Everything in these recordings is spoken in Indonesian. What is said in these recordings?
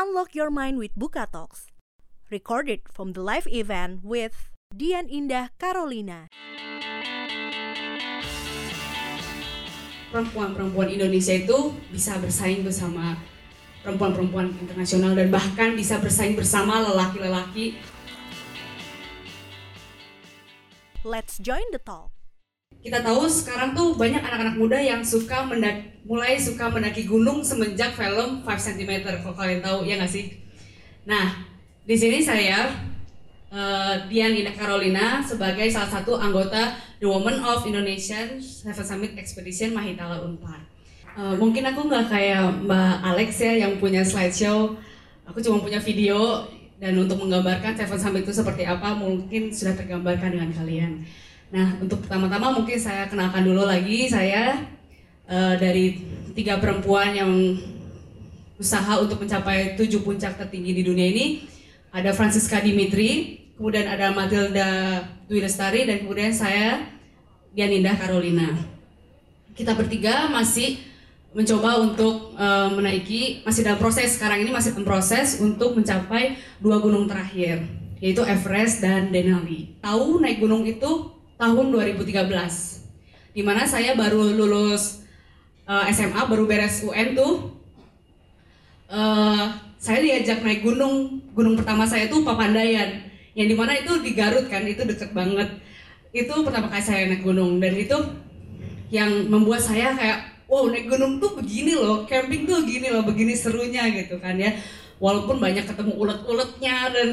Unlock your mind with Buka Talks. Recorded from the live event with Dian Indah Carolina. Perempuan-perempuan Indonesia itu bisa bersaing bersama perempuan-perempuan internasional dan bahkan bisa bersaing bersama lelaki-lelaki. Let's join the talk. Kita tahu sekarang tuh banyak anak-anak muda yang suka mendak mulai suka mendaki gunung semenjak film 5 cm kalau kalian tahu ya nggak sih? Nah, di sini saya uh, Dian Indah Carolina sebagai salah satu anggota The Women of Indonesian Seven Summit Expedition Mahitala Unpar. Uh, mungkin aku nggak kayak Mbak Alex ya yang punya slideshow. Aku cuma punya video dan untuk menggambarkan Seven Summit itu seperti apa mungkin sudah tergambarkan dengan kalian. Nah, untuk pertama-tama mungkin saya kenalkan dulu lagi saya uh, dari tiga perempuan yang usaha untuk mencapai tujuh puncak tertinggi di dunia ini. Ada Francisca Dimitri, kemudian ada Matilda Dwi Lestari, dan kemudian saya Dianindah Carolina. Kita bertiga masih mencoba untuk uh, menaiki, masih dalam proses sekarang ini masih dalam proses untuk mencapai dua gunung terakhir, yaitu Everest dan Denali. Tahu naik gunung itu tahun 2013 di mana saya baru lulus uh, eh, SMA baru beres UN tuh. Uh, saya diajak naik gunung. Gunung pertama saya tuh Papandayan yang di mana itu di Garut kan itu deket banget. Itu pertama kali saya naik gunung dan itu yang membuat saya kayak wow naik gunung tuh begini loh camping tuh begini loh begini serunya gitu kan ya. Walaupun banyak ketemu ulet-uletnya dan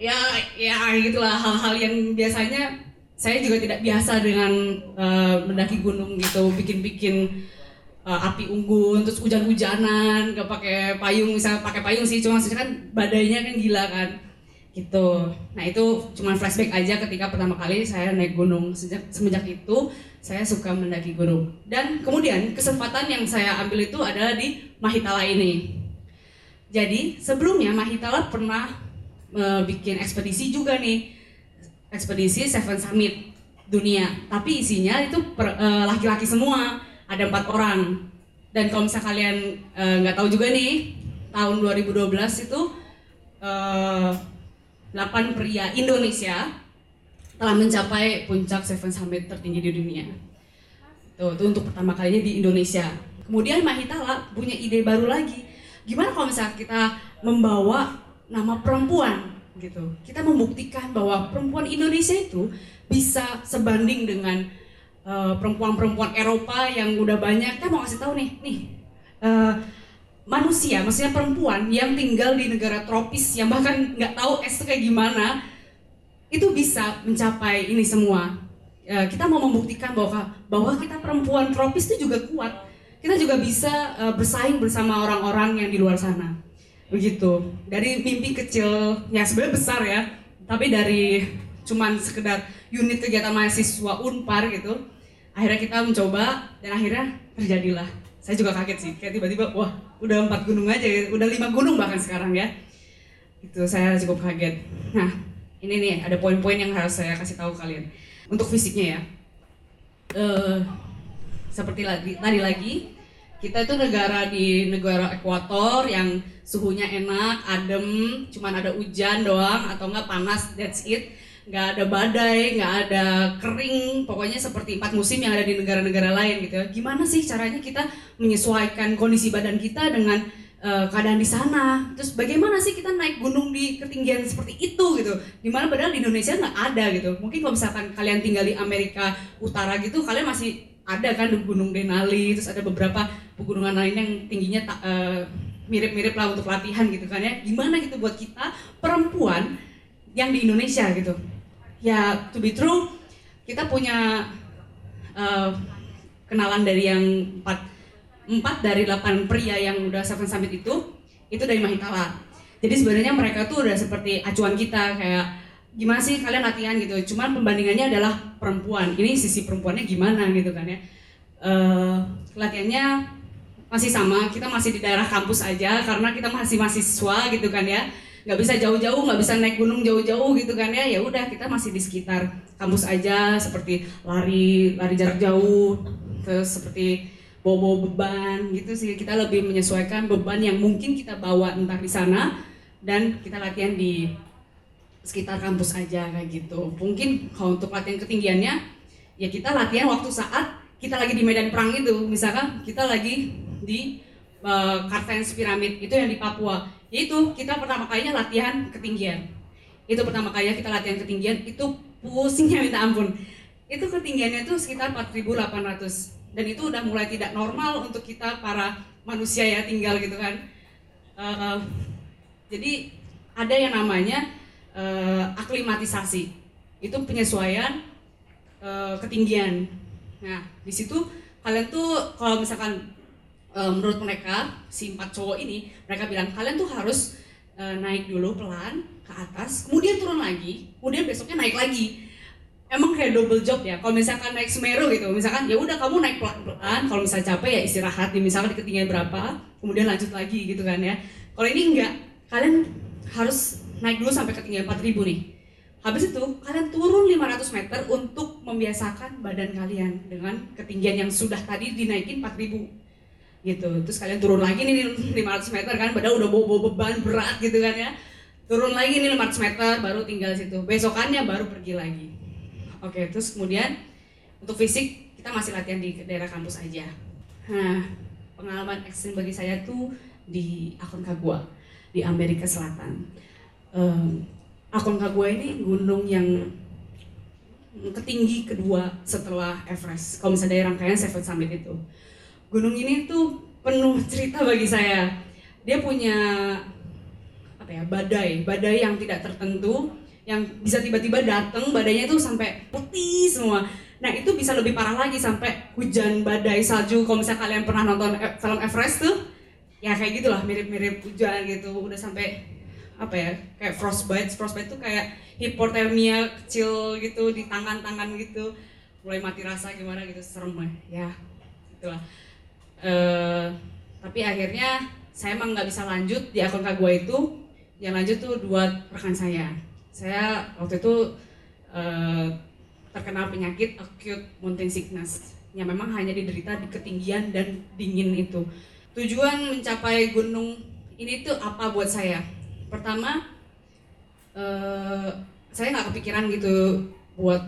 ya ya gitulah hal-hal yang biasanya saya juga tidak biasa dengan uh, mendaki gunung gitu, bikin-bikin uh, api unggun, terus hujan-hujanan, gak pakai payung, misalnya pakai payung sih, cuma maksudnya kan badainya kan gila kan, gitu. Nah itu cuma flashback aja ketika pertama kali saya naik gunung. Sejak semenjak itu saya suka mendaki gunung. Dan kemudian kesempatan yang saya ambil itu adalah di Mahitala ini. Jadi sebelumnya Mahitala pernah uh, bikin ekspedisi juga nih ekspedisi Seven Summit dunia. Tapi isinya itu eh, laki-laki semua. Ada empat orang. Dan kalau misalnya kalian eh, nggak uh, tahu juga nih tahun 2012 itu uh, eh, 8 pria Indonesia telah mencapai puncak Seven Summit tertinggi di dunia. Tuh itu untuk pertama kalinya di Indonesia. Kemudian Mahitala punya ide baru lagi. Gimana kalau misalnya kita membawa nama perempuan gitu. Kita membuktikan bahwa perempuan Indonesia itu bisa sebanding dengan eh, perempuan-perempuan Eropa yang udah banyak. Kita mau kasih tahu nih, nih uh, manusia, maksudnya perempuan yang tinggal di negara tropis yang bahkan nggak tahu es itu kayak gimana, itu bisa mencapai ini semua. Uh, kita mau membuktikan bahwa bahwa kita perempuan tropis itu juga kuat. Kita juga bisa uh, bersaing bersama orang-orang yang di luar sana begitu. Dari mimpi kecil ya sebenarnya besar ya tapi dari cuman sekedar unit kegiatan mahasiswa unpar gitu akhirnya kita mencoba dan akhirnya terjadilah. Saya juga kaget sih kayak tiba-tiba wah udah empat gunung aja ya udah lima gunung bahkan sekarang ya. Itu saya cukup kaget. Nah ini nih ada poin-poin yang harus saya kasih tahu kalian. Untuk fisiknya ya. Uh, seperti lagi tadi lagi kita itu negara di negara ekuator yang suhunya enak, adem, cuman ada hujan doang atau enggak panas, that's it. Nggak ada badai, nggak ada kering, pokoknya seperti empat musim yang ada di negara-negara lain gitu. Gimana sih caranya kita menyesuaikan kondisi badan kita dengan uh, keadaan di sana? Terus bagaimana sih kita naik gunung di ketinggian seperti itu gitu? Di mana padahal di Indonesia nggak ada gitu. Mungkin kalau misalkan kalian tinggal di Amerika Utara gitu, kalian masih ada kan Gunung Denali, terus ada beberapa pegunungan lain yang tingginya uh, mirip-mirip lah untuk latihan gitu kan ya. Gimana gitu buat kita perempuan yang di Indonesia gitu. Ya to be true, kita punya uh, kenalan dari yang empat empat dari delapan pria yang udah Seven Summit itu itu dari Mahitala. Jadi sebenarnya mereka tuh udah seperti acuan kita kayak gimana sih kalian latihan gitu. Cuman pembandingannya adalah perempuan. Ini sisi perempuannya gimana gitu kan ya. Uh, latihannya masih sama kita masih di daerah kampus aja karena kita masih mahasiswa gitu kan ya. Nggak bisa jauh-jauh nggak bisa naik gunung jauh-jauh gitu kan ya. Ya udah kita masih di sekitar kampus aja seperti lari lari jarak jauh terus seperti bawa beban gitu sih. Kita lebih menyesuaikan beban yang mungkin kita bawa entah di sana dan kita latihan di sekitar kampus aja kayak gitu. Mungkin kalau untuk latihan ketinggiannya ya kita latihan waktu saat kita lagi di medan perang itu. Misalkan kita lagi di uh, Kartens Pyramid itu yang di Papua. Yaitu kita pertama kalinya latihan ketinggian. Itu pertama kalinya kita latihan ketinggian itu pusingnya minta ampun. Itu ketinggiannya itu sekitar 4.800 dan itu udah mulai tidak normal untuk kita para manusia ya tinggal gitu kan. Uh, jadi ada yang namanya uh, aklimatisasi. Itu penyesuaian uh, ketinggian. Nah di situ kalian tuh kalau misalkan uh, menurut mereka si empat cowok ini mereka bilang kalian tuh harus naik dulu pelan ke atas kemudian turun lagi kemudian besoknya naik lagi. Emang kayak double job ya? Kalau misalkan naik Semeru gitu misalkan ya udah kamu naik pelan-pelan kalau misalnya capek ya istirahat di misalkan di ketinggian berapa kemudian lanjut lagi gitu kan ya. Kalau ini enggak kalian harus naik dulu sampai ketinggian 4000 nih. Habis itu kalian turun 500 meter untuk membiasakan badan kalian dengan ketinggian yang sudah tadi dinaikin 4000 gitu. Terus kalian turun lagi nih 500 meter kan badan udah bawa, beban berat gitu kan ya. Turun lagi nih 500 meter baru tinggal situ. Besokannya baru pergi lagi. Oke, terus kemudian untuk fisik kita masih latihan di daerah kampus aja. Nah, pengalaman ekstrim bagi saya tuh di Aconcagua di Amerika Selatan. Um, Aconcagua ini gunung yang ketinggi kedua setelah Everest. Kalau misalnya dari rangkaian Seven Summit itu, gunung ini tuh penuh cerita bagi saya. Dia punya apa ya badai, badai yang tidak tertentu yang bisa tiba-tiba datang badannya itu sampai putih semua. Nah itu bisa lebih parah lagi sampai hujan badai salju. Kalau misalnya kalian pernah nonton e, film Everest tuh ya kayak gitulah mirip-mirip hujan gitu. Udah sampai apa ya kayak frostbite frostbite tuh kayak hipotermia kecil gitu di tangan-tangan gitu. Mulai mati rasa gimana gitu serem ya. Itulah. Uh, tapi akhirnya saya emang nggak bisa lanjut di akun Kagua itu. Yang lanjut tuh dua rekan saya. Saya waktu itu uh, terkena penyakit acute mountain sickness. Yang memang hanya diderita di ketinggian dan dingin itu. Tujuan mencapai gunung ini tuh apa buat saya? Pertama, uh, saya nggak kepikiran gitu buat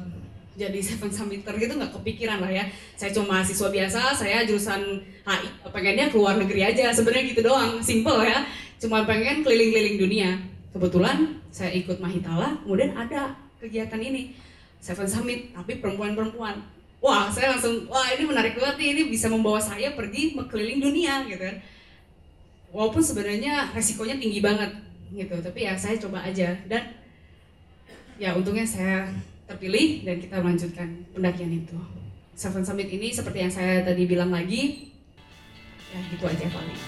jadi seven summiter gitu nggak kepikiran lah ya. Saya cuma mahasiswa biasa, saya jurusan HI, pengennya keluar negeri aja. Sebenarnya gitu doang, simple ya. Cuma pengen keliling-keliling dunia kebetulan saya ikut Mahitala kemudian ada kegiatan ini Seven Summit tapi perempuan-perempuan wah saya langsung wah ini menarik banget nih ini bisa membawa saya pergi keliling dunia gitu kan walaupun sebenarnya resikonya tinggi banget gitu. Tapi ya saya coba aja. Dan ya untungnya saya terpilih dan kita melanjutkan pendakian itu. Seven Summit ini seperti yang saya tadi bilang lagi ya gitu aja paling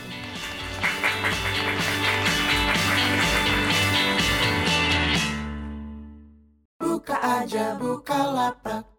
buka aja buka lapak